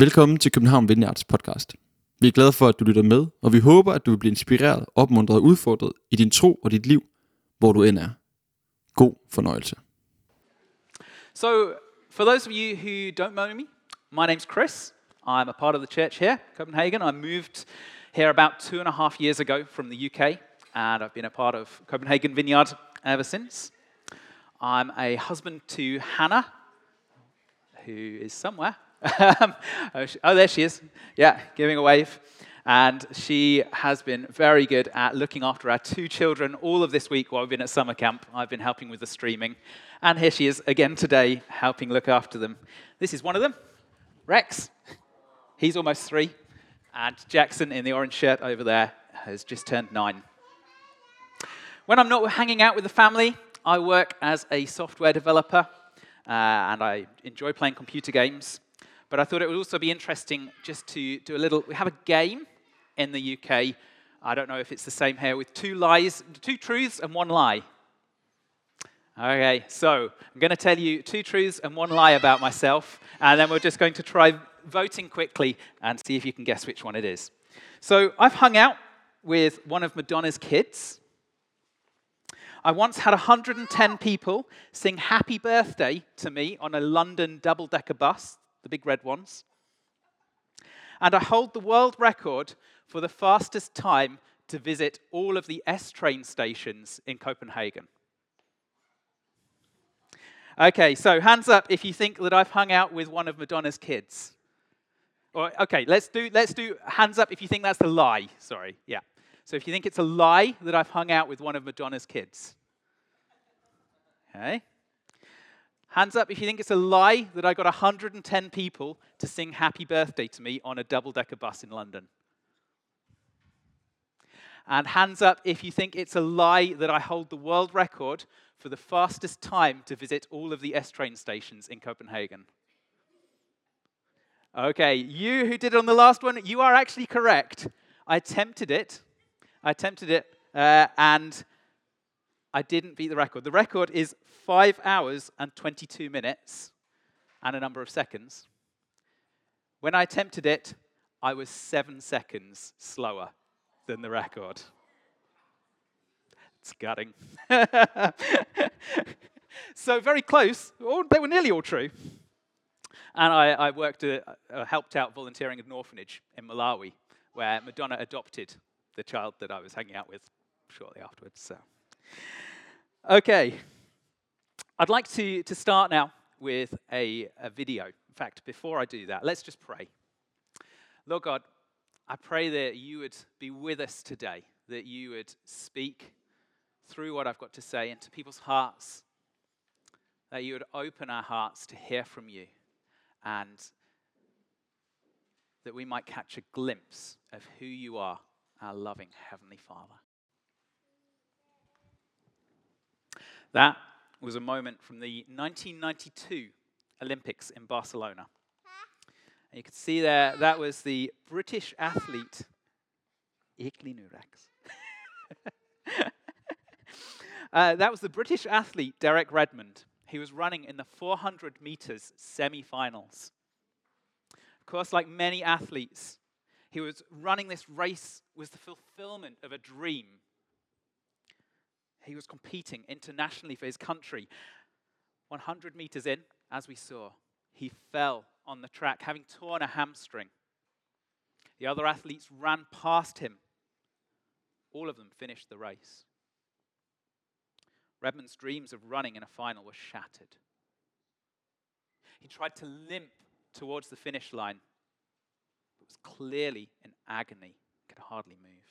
Velkommen til København Vineyards podcast. Vi er glade for, at du lytter med, og vi håber, at du vil blive inspireret, opmuntret og udfordret i din tro og dit liv, hvor du end er. God fornøjelse. So, for those of you who don't know me, my name's Chris. I'm a part of the church here, Copenhagen. I moved here about two and a half years ago from the UK, and I've been a part of Copenhagen Vineyard ever since. I'm a husband to Hannah, who is somewhere. Oh, oh, there she is. Yeah, giving a wave. And she has been very good at looking after our two children all of this week while we've been at summer camp. I've been helping with the streaming. And here she is again today, helping look after them. This is one of them, Rex. He's almost three. And Jackson in the orange shirt over there has just turned nine. When I'm not hanging out with the family, I work as a software developer uh, and I enjoy playing computer games. But I thought it would also be interesting just to do a little. We have a game in the UK. I don't know if it's the same here with two lies, two truths, and one lie. Okay, so I'm going to tell you two truths and one lie about myself, and then we're just going to try voting quickly and see if you can guess which one it is. So I've hung out with one of Madonna's kids. I once had 110 people sing happy birthday to me on a London double decker bus, the big red ones. And I hold the world record for the fastest time to visit all of the S train stations in Copenhagen. Okay, so hands up if you think that I've hung out with one of Madonna's kids. Or, okay, let's do, let's do hands up if you think that's a lie. Sorry, yeah. So if you think it's a lie that I've hung out with one of Madonna's kids. Okay. Hands up if you think it's a lie that I got 110 people to sing happy birthday to me on a double decker bus in London. And hands up if you think it's a lie that I hold the world record for the fastest time to visit all of the S train stations in Copenhagen. Okay, you who did it on the last one, you are actually correct. I attempted it. I attempted it, uh, and I didn't beat the record. The record is five hours and 22 minutes and a number of seconds. When I attempted it, I was seven seconds slower than the record. It's gutting. so, very close. Oh, they were nearly all true. And I, I worked, uh, uh, helped out volunteering at an orphanage in Malawi, where Madonna adopted the child that I was hanging out with shortly afterwards. So, okay, I'd like to, to start now with a, a video. In fact, before I do that, let's just pray. Lord God, I pray that you would be with us today, that you would speak through what I've got to say into people's hearts, that you would open our hearts to hear from you, and that we might catch a glimpse of who you are, our loving Heavenly Father. That was a moment from the 1992 Olympics in Barcelona. And you can see there, that was the British athlete, Ikli Nurax. uh, that was the British athlete, Derek Redmond. He was running in the 400 meters semi finals. Of course, like many athletes, he was running this race was the fulfillment of a dream. He was competing internationally for his country. 100 meters in, as we saw, he fell on the track, having torn a hamstring. The other athletes ran past him. All of them finished the race. Redmond's dreams of running in a final were shattered. He tried to limp towards the finish line, but was clearly in agony, could hardly move.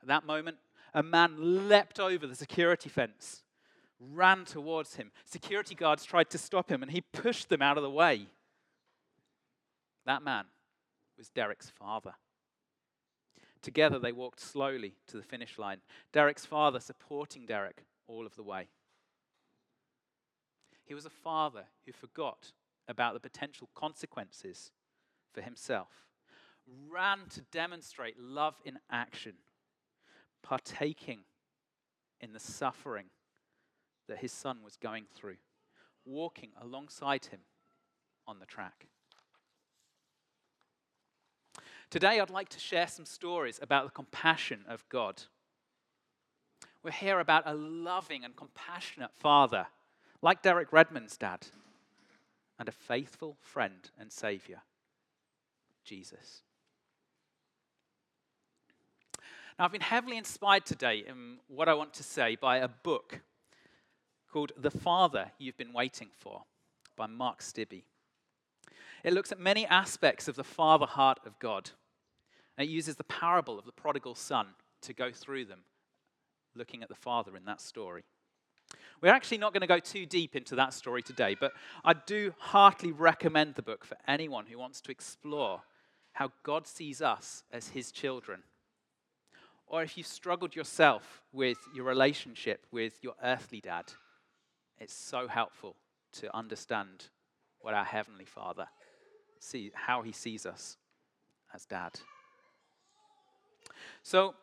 At that moment, a man leapt over the security fence, ran towards him. Security guards tried to stop him, and he pushed them out of the way. That man was Derek's father. Together, they walked slowly to the finish line, Derek's father supporting Derek all of the way. He was a father who forgot about the potential consequences for himself, ran to demonstrate love in action, partaking in the suffering that his son was going through, walking alongside him on the track. Today, I'd like to share some stories about the compassion of God. We hear about a loving and compassionate father, like Derek Redmond's dad, and a faithful friend and savior, Jesus. Now, I've been heavily inspired today in what I want to say by a book called The Father You've Been Waiting For by Mark Stibbe. It looks at many aspects of the father heart of God. And it uses the parable of the prodigal son to go through them, looking at the father in that story. We're actually not going to go too deep into that story today, but I do heartily recommend the book for anyone who wants to explore how God sees us as his children or if you've struggled yourself with your relationship with your earthly dad, it's so helpful to understand what our Heavenly Father see how he sees us as dad. So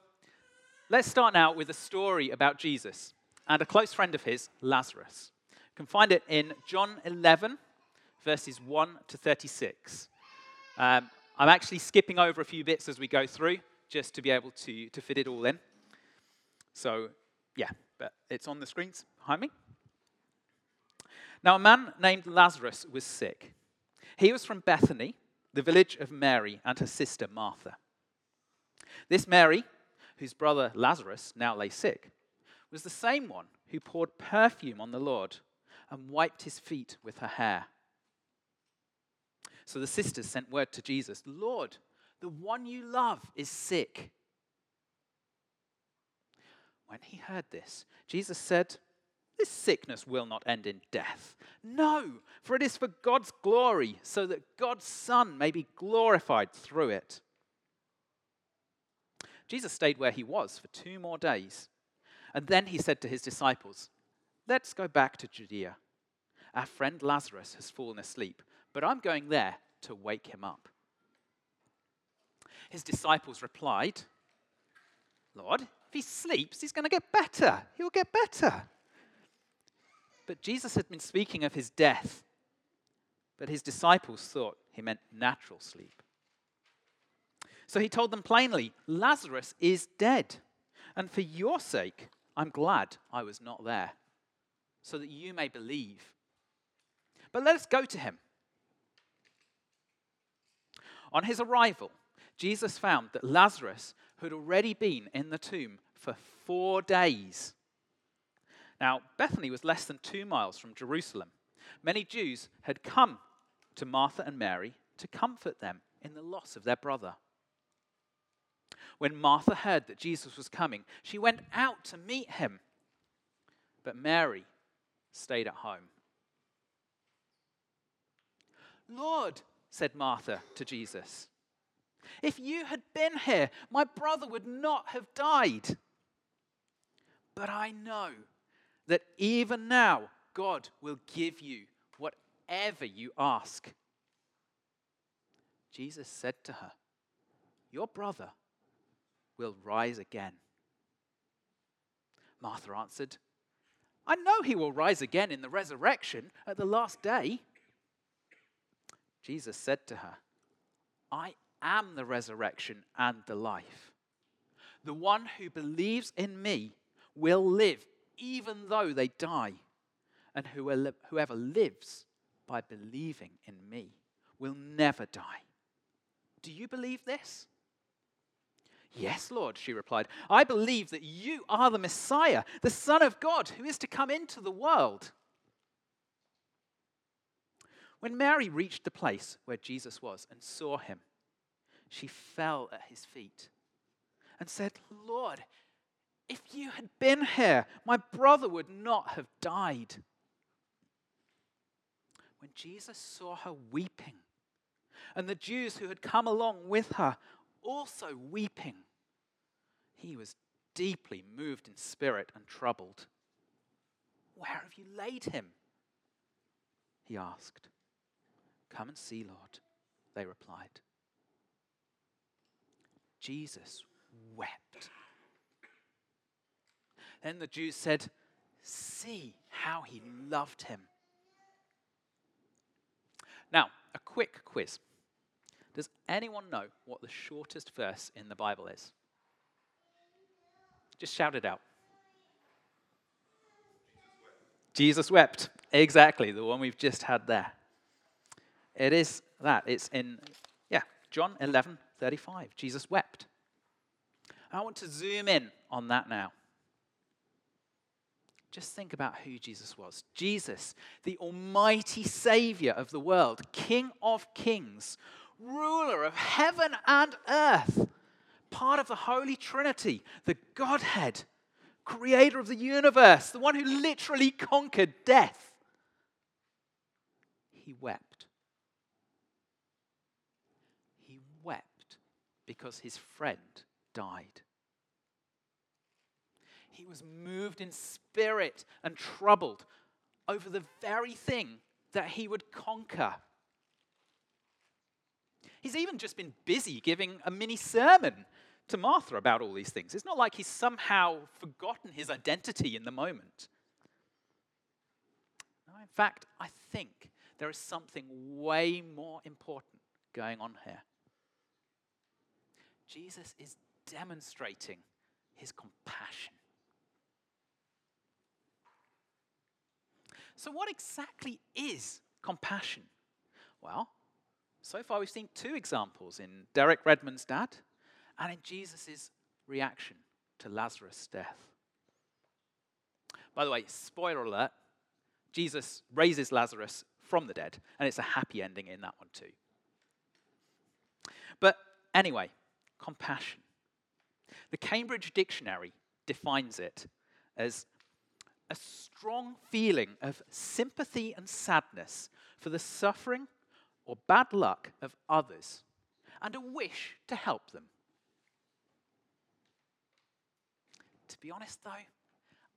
let's start now with a story about Jesus and a close friend of his, Lazarus. You can find it in John 11, verses 1 to 36. Um, I'm actually skipping over a few bits as we go through just to be able to, to fit it all in. So, yeah, but it's on the screens behind me. Now, a man named Lazarus was sick. He was from Bethany, the village of Mary and her sister Martha. This Mary, whose brother Lazarus now lay sick, was the same one who poured perfume on the Lord and wiped his feet with her hair. So the sisters sent word to Jesus Lord, the one you love is sick. When he heard this, Jesus said, This sickness will not end in death. No, for it is for God's glory, so that God's Son may be glorified through it. Jesus stayed where he was for two more days. And then he said to his disciples, Let's go back to Judea. Our friend Lazarus has fallen asleep, but I'm going there to wake him up. His disciples replied, Lord, if he sleeps, he's going to get better. He'll get better. But Jesus had been speaking of his death, but his disciples thought he meant natural sleep. So he told them plainly, Lazarus is dead. And for your sake, I'm glad I was not there, so that you may believe. But let us go to him. On his arrival, Jesus found that Lazarus had already been in the tomb for four days. Now, Bethany was less than two miles from Jerusalem. Many Jews had come to Martha and Mary to comfort them in the loss of their brother. When Martha heard that Jesus was coming, she went out to meet him. But Mary stayed at home. Lord, said Martha to Jesus, if you had been here, my brother would not have died. But I know that even now, God will give you whatever you ask. Jesus said to her, Your brother will rise again. Martha answered, I know he will rise again in the resurrection at the last day. Jesus said to her, I am the resurrection and the life. The one who believes in me will live even though they die, and whoever lives by believing in me will never die. Do you believe this? Yes, Lord, she replied. I believe that you are the Messiah, the Son of God, who is to come into the world. When Mary reached the place where Jesus was and saw him, she fell at his feet and said, Lord, if you had been here, my brother would not have died. When Jesus saw her weeping, and the Jews who had come along with her also weeping, he was deeply moved in spirit and troubled. Where have you laid him? He asked. Come and see, Lord, they replied. Jesus wept. Then the Jews said, See how he loved him. Now, a quick quiz. Does anyone know what the shortest verse in the Bible is? Just shout it out. Jesus wept. Exactly, the one we've just had there. It is that. It's in, yeah, John 11 35. Jesus wept. I want to zoom in on that now. Just think about who Jesus was. Jesus, the almighty Savior of the world, King of kings, ruler of heaven and earth, part of the Holy Trinity, the Godhead, creator of the universe, the one who literally conquered death. He wept. He wept because his friend died. He was moved in spirit and troubled over the very thing that he would conquer. He's even just been busy giving a mini sermon to Martha about all these things. It's not like he's somehow forgotten his identity in the moment. No, in fact, I think there is something way more important going on here. Jesus is demonstrating his compassion. So, what exactly is compassion? Well, so far we've seen two examples in Derek Redmond's dad and in Jesus' reaction to Lazarus' death. By the way, spoiler alert Jesus raises Lazarus from the dead, and it's a happy ending in that one too. But anyway, compassion. The Cambridge Dictionary defines it as a strong feeling of sympathy and sadness for the suffering or bad luck of others and a wish to help them. To be honest, though,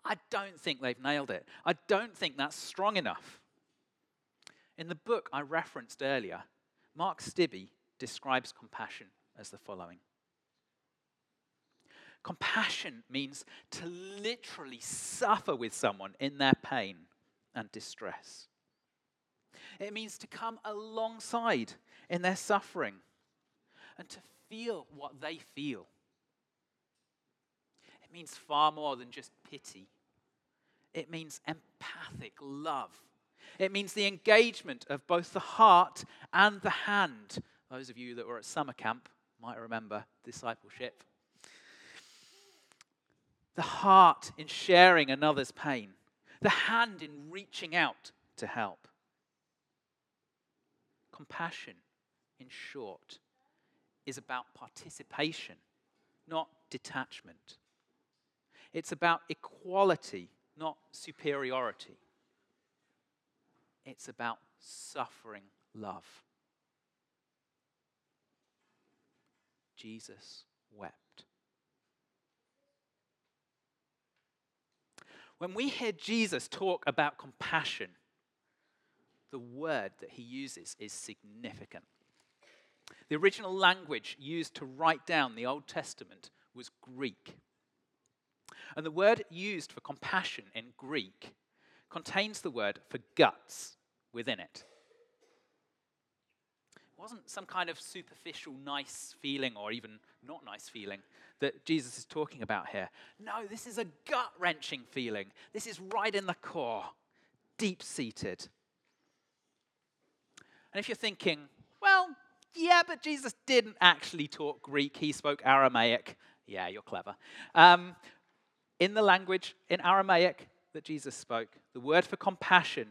I don't think they've nailed it. I don't think that's strong enough. In the book I referenced earlier, Mark Stibbe describes compassion as the following Compassion means to literally suffer with someone in their pain and distress. It means to come alongside in their suffering and to feel what they feel It means far more than just pity. It means empathic love. It means the engagement of both the heart and the hand. Those of you that were at summer camp might remember discipleship. The heart in sharing another's pain, the hand in reaching out to help. Compassion, in short, is about participation, not detachment. It's about equality, not superiority. It's about suffering love. Jesus wept. When we hear Jesus talk about compassion, the word that he uses is significant. The original language used to write down the Old Testament was Greek. And the word used for compassion in Greek contains the word for guts within it. Wasn't some kind of superficial nice feeling or even not nice feeling that Jesus is talking about here. No, this is a gut wrenching feeling. This is right in the core, deep seated. And if you're thinking, well, yeah, but Jesus didn't actually talk Greek, he spoke Aramaic. Yeah, you're clever. Um, in the language in Aramaic that Jesus spoke, the word for compassion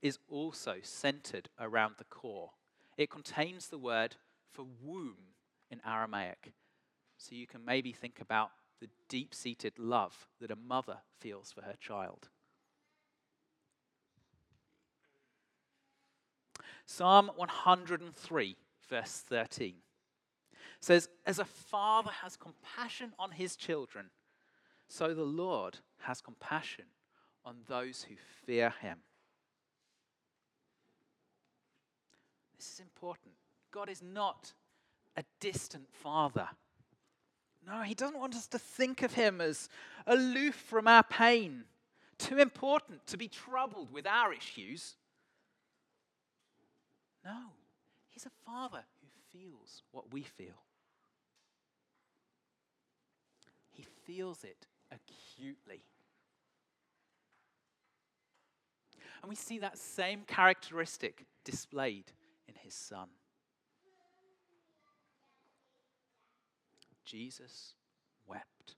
is also centered around the core. It contains the word for womb in Aramaic. So you can maybe think about the deep seated love that a mother feels for her child. Psalm 103, verse 13 says, As a father has compassion on his children, so the Lord has compassion on those who fear him. This is important. God is not a distant father. No, he doesn't want us to think of him as aloof from our pain, too important to be troubled with our issues. No, he's a father who feels what we feel. He feels it acutely. And we see that same characteristic displayed his son. Jesus wept.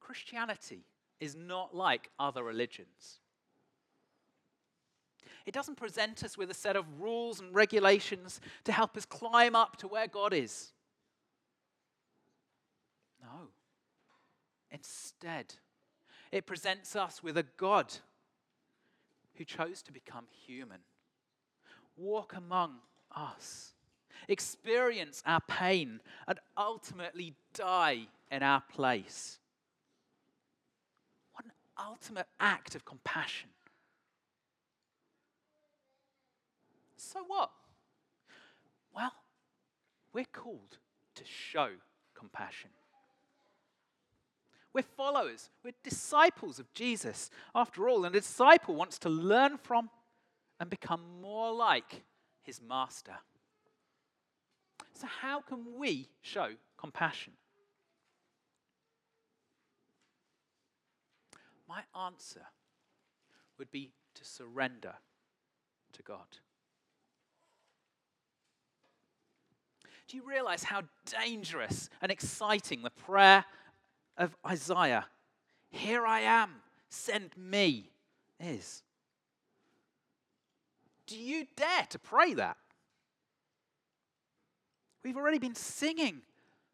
Christianity is not like other religions. It doesn't present us with a set of rules and regulations to help us climb up to where God is. No. Instead, it presents us with a God who chose to become human, walk among us, experience our pain, and ultimately die in our place. What an ultimate act of compassion. So what? Well, we're called to show compassion. We're followers, we're disciples of Jesus, after all, and a disciple wants to learn from and become more like his master. So, how can we show compassion? My answer would be to surrender to God. Do you realize how dangerous and exciting the prayer of Isaiah, Here I am, send me, is? Do you dare to pray that? We've already been singing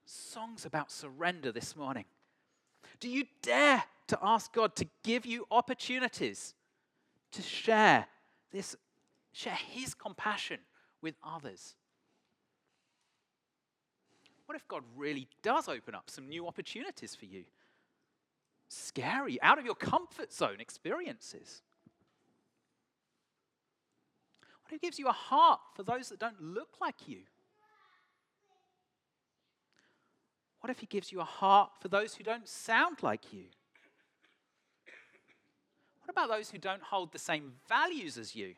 songs about surrender this morning. Do you dare to ask God to give you opportunities to share this, share His compassion with others? What if God really does open up some new opportunities for you? Scary, out of your comfort zone experiences. What if He gives you a heart for those that don't look like you? What if He gives you a heart for those who don't sound like you? What about those who don't hold the same values as you?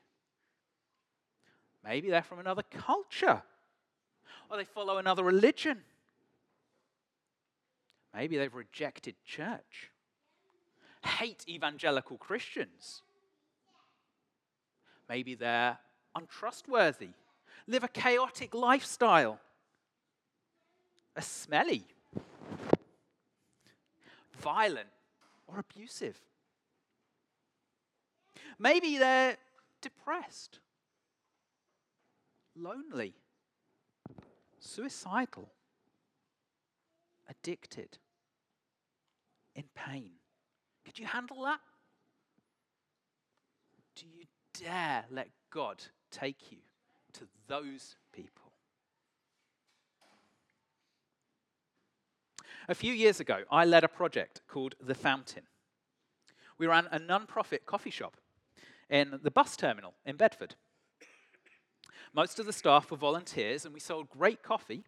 Maybe they're from another culture or they follow another religion. Maybe they've rejected church, hate evangelical Christians. Maybe they're untrustworthy, live a chaotic lifestyle, are smelly, violent, or abusive. Maybe they're depressed, lonely, suicidal, addicted, in pain. Could you handle that? Do you dare let God take you to those people? A few years ago, I led a project called The Fountain. We ran a non profit coffee shop in the bus terminal in Bedford. Most of the staff were volunteers, and we sold great coffee,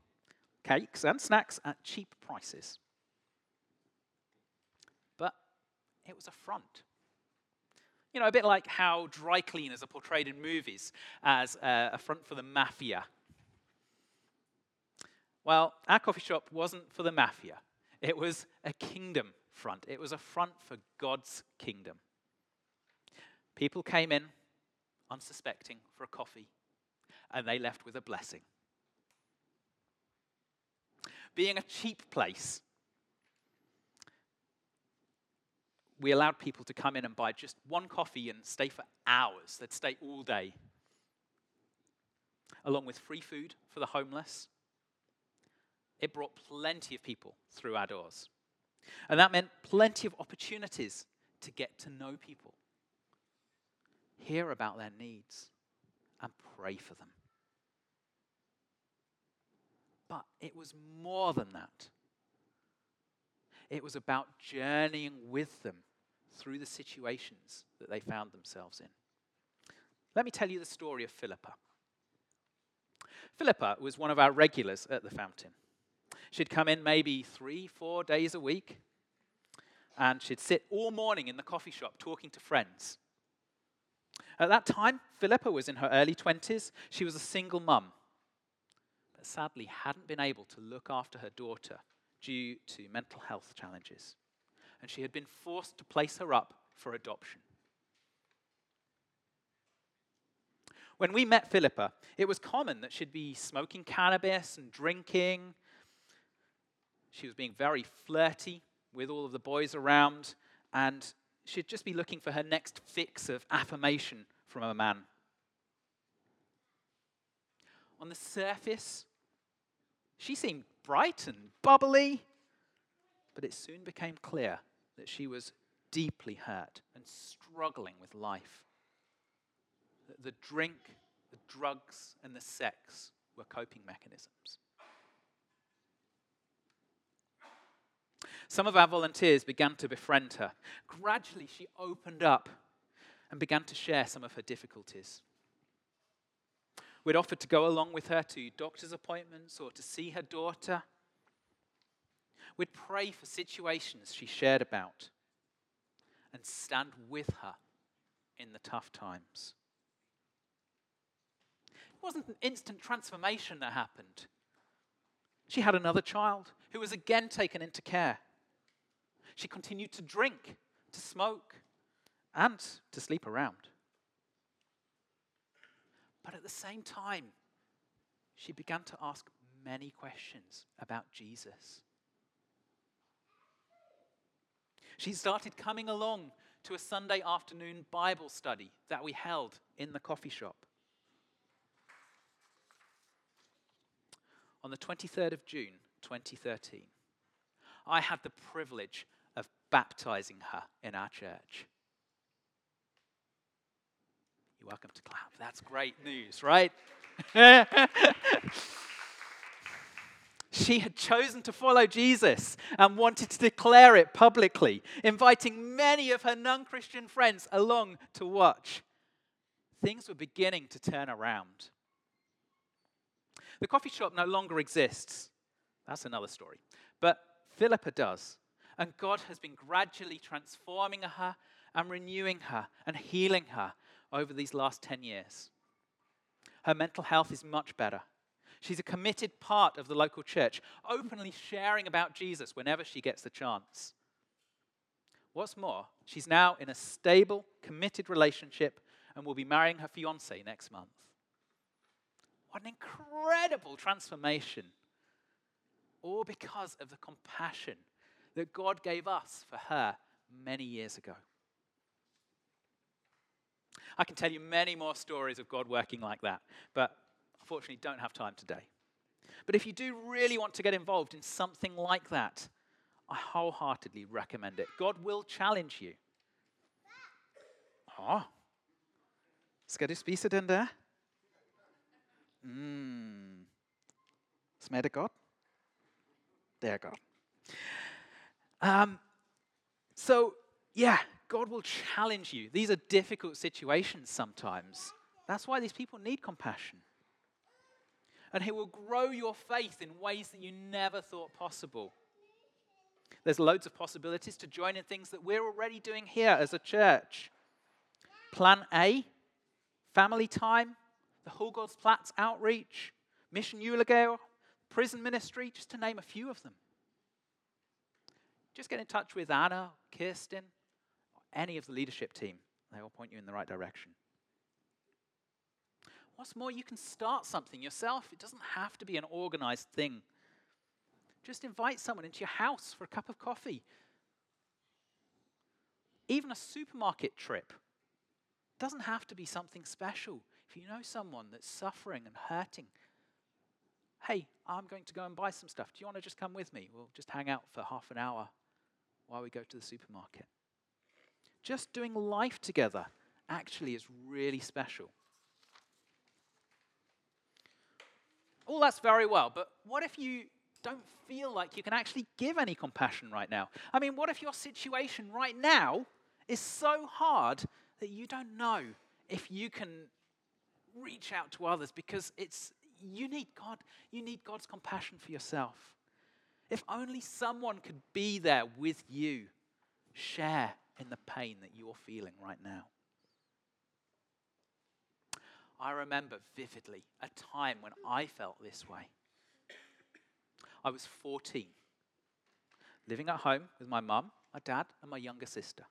cakes, and snacks at cheap prices. But it was a front. You know, a bit like how dry cleaners are portrayed in movies as uh, a front for the mafia. Well, our coffee shop wasn't for the mafia, it was a kingdom front. It was a front for God's kingdom. People came in unsuspecting for a coffee and they left with a blessing. Being a cheap place, we allowed people to come in and buy just one coffee and stay for hours. They'd stay all day, along with free food for the homeless. It brought plenty of people through our doors. And that meant plenty of opportunities to get to know people, hear about their needs, and pray for them. But it was more than that. It was about journeying with them through the situations that they found themselves in. Let me tell you the story of Philippa. Philippa was one of our regulars at the fountain. She'd come in maybe three, four days a week. and she'd sit all morning in the coffee shop talking to friends. At that time, Philippa was in her early 20s. She was a single mum, sadly hadn't been able to look after her daughter due to mental health challenges. And she had been forced to place her up for adoption. When we met Philippa, it was common that she'd be smoking cannabis and drinking. She was being very flirty with all of the boys around, and she'd just be looking for her next fix of affirmation from a man. On the surface, she seemed bright and bubbly, but it soon became clear that she was deeply hurt and struggling with life the drink, the drugs, and the sex were coping mechanisms. Some of our volunteers began to befriend her. Gradually, she opened up and began to share some of her difficulties. We'd offered to go along with her to doctor's appointments or to see her daughter. We'd pray for situations she shared about and stand with her in the tough times. It wasn't an instant transformation that happened. She had another child who was again taken into care. She continued to drink, to smoke, and to sleep around. But at the same time, she began to ask many questions about Jesus. She started coming along to a Sunday afternoon Bible study that we held in the coffee shop. on the 23rd of June 2013, I had the privilege of baptizing her in our church. You're welcome to clap. That's great news, right? she had chosen to follow Jesus and wanted to declare it publicly, inviting many of her non Christian friends along to watch. Things were beginning to turn around. The coffee shop no longer exists. That's another story. But Philippa does. And God has been gradually transforming her and renewing her and healing her over these last 10 years. Her mental health is much better. She's a committed part of the local church, openly sharing about Jesus whenever she gets the chance. What's more, she's now in a stable, committed relationship and will be marrying her fiance next month. What an incredible transformation. All because of the compassion that God gave us for her many years ago. I can tell you many more stories of God working like that, but unfortunately don't have time today. But if you do really want to get involved in something like that, I wholeheartedly recommend it. God will challenge you. Ja. Ska du spise den där? Mm. Smager? Det godt. Um, so, yeah, God will challenge you. These are difficult situations sometimes. That's why these people need compassion. And He will grow your faith in ways that you never thought possible. There's loads of possibilities to join in things that we're already doing here as a church. Plan A, family time, the Hillgårdsplatz Outreach, Mission Julegale, Prison Ministry, just to name a few of them. Just get in touch with Anna, Kirsten, any of the leadership team. They will point you in the right direction. What's more, you can start something yourself. It doesn't have to be an organized thing. Just invite someone into your house for a cup of coffee. Even a supermarket trip doesn't have to be something special. If you know someone that's suffering and hurting, hey, I'm going to go and buy some stuff. Do you want to just come with me? We'll just hang out for half an hour while we go to the supermarket. Just doing life together actually is really special. All that's very well, but what if you don't feel like you can actually give any compassion right now? I mean, what if your situation right now is so hard that you don't know if you can reach out to others because it's you need God, you need God's compassion for yourself. If only someone could be there with you, share in the pain that you're feeling right now. I remember vividly a time when I felt this way. I was 14, living at home with my mum, my dad, and my younger sister.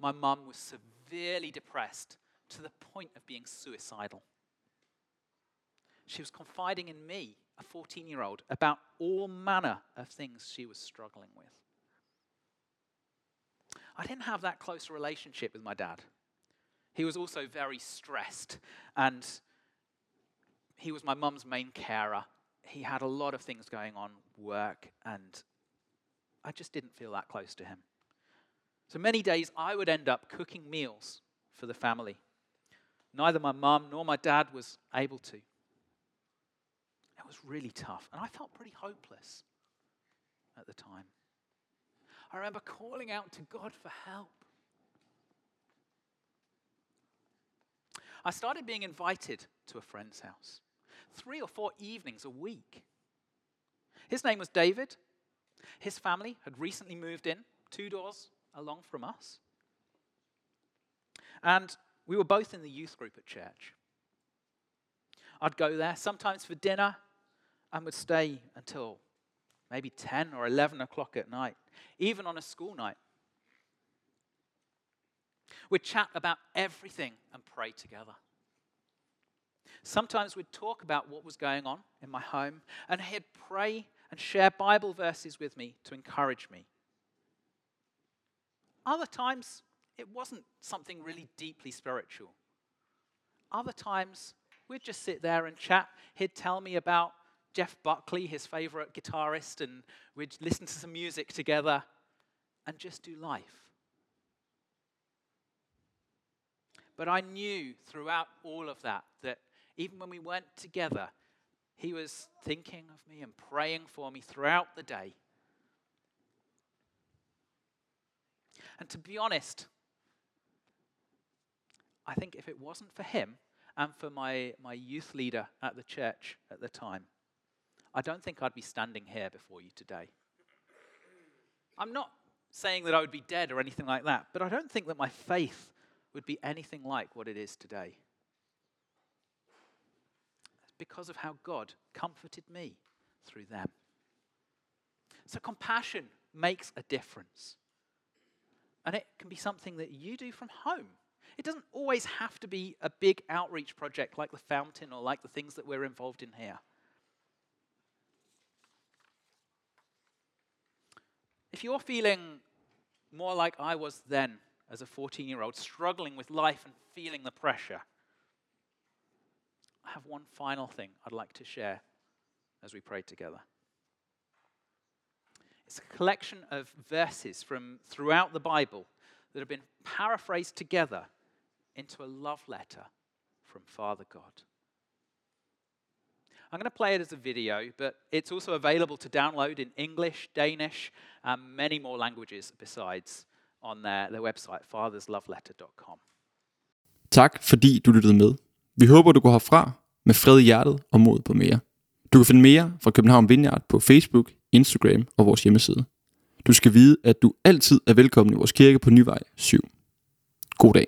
My mum was severely depressed to the point of being suicidal. She was confiding in me, a 14 year old, about all manner of things she was struggling with. I didn't have that close a relationship with my dad. He was also very stressed, and he was my mum's main carer. He had a lot of things going on, work, and I just didn't feel that close to him. So many days I would end up cooking meals for the family. Neither my mum nor my dad was able to. It was really tough, and I felt pretty hopeless at the time. I remember calling out to God for help. I started being invited to a friend's house three or four evenings a week. His name was David. His family had recently moved in two doors along from us. And we were both in the youth group at church. I'd go there sometimes for dinner and would stay until maybe 10 or 11 o'clock at night, even on a school night. We'd chat about everything and pray together. Sometimes we'd talk about what was going on in my home, and he'd pray and share Bible verses with me to encourage me. Other times, it wasn't something really deeply spiritual. Other times, we'd just sit there and chat. He'd tell me about Jeff Buckley, his favorite guitarist, and we'd listen to some music together and just do life. But I knew throughout all of that that even when we weren't together, he was thinking of me and praying for me throughout the day. And to be honest, I think if it wasn't for him and for my, my youth leader at the church at the time, I don't think I'd be standing here before you today. I'm not saying that I would be dead or anything like that, but I don't think that my faith would be anything like what it is today. It's because of how God comforted me through them. So, compassion makes a difference. And it can be something that you do from home. It doesn't always have to be a big outreach project like the fountain or like the things that we're involved in here. If you're feeling more like I was then, as a 14 year old, struggling with life and feeling the pressure, I have one final thing I'd like to share as we pray together. It's a collection of verses from throughout the Bible that have been paraphrased together into a love letter from Father God. I'm going to play it as a video, but it's also available to download in English, Danish, and many more languages besides on their, their website, fathersloveletter.com. Tak fordi du lyttede med. Vi håber, du går herfra med fred i hjertet og mod på mere. Du kan finde mere fra København Vineyard på Facebook, Instagram og vores hjemmeside. Du skal vide, at du altid er velkommen i vores kirke på Nyvej 7. God dag.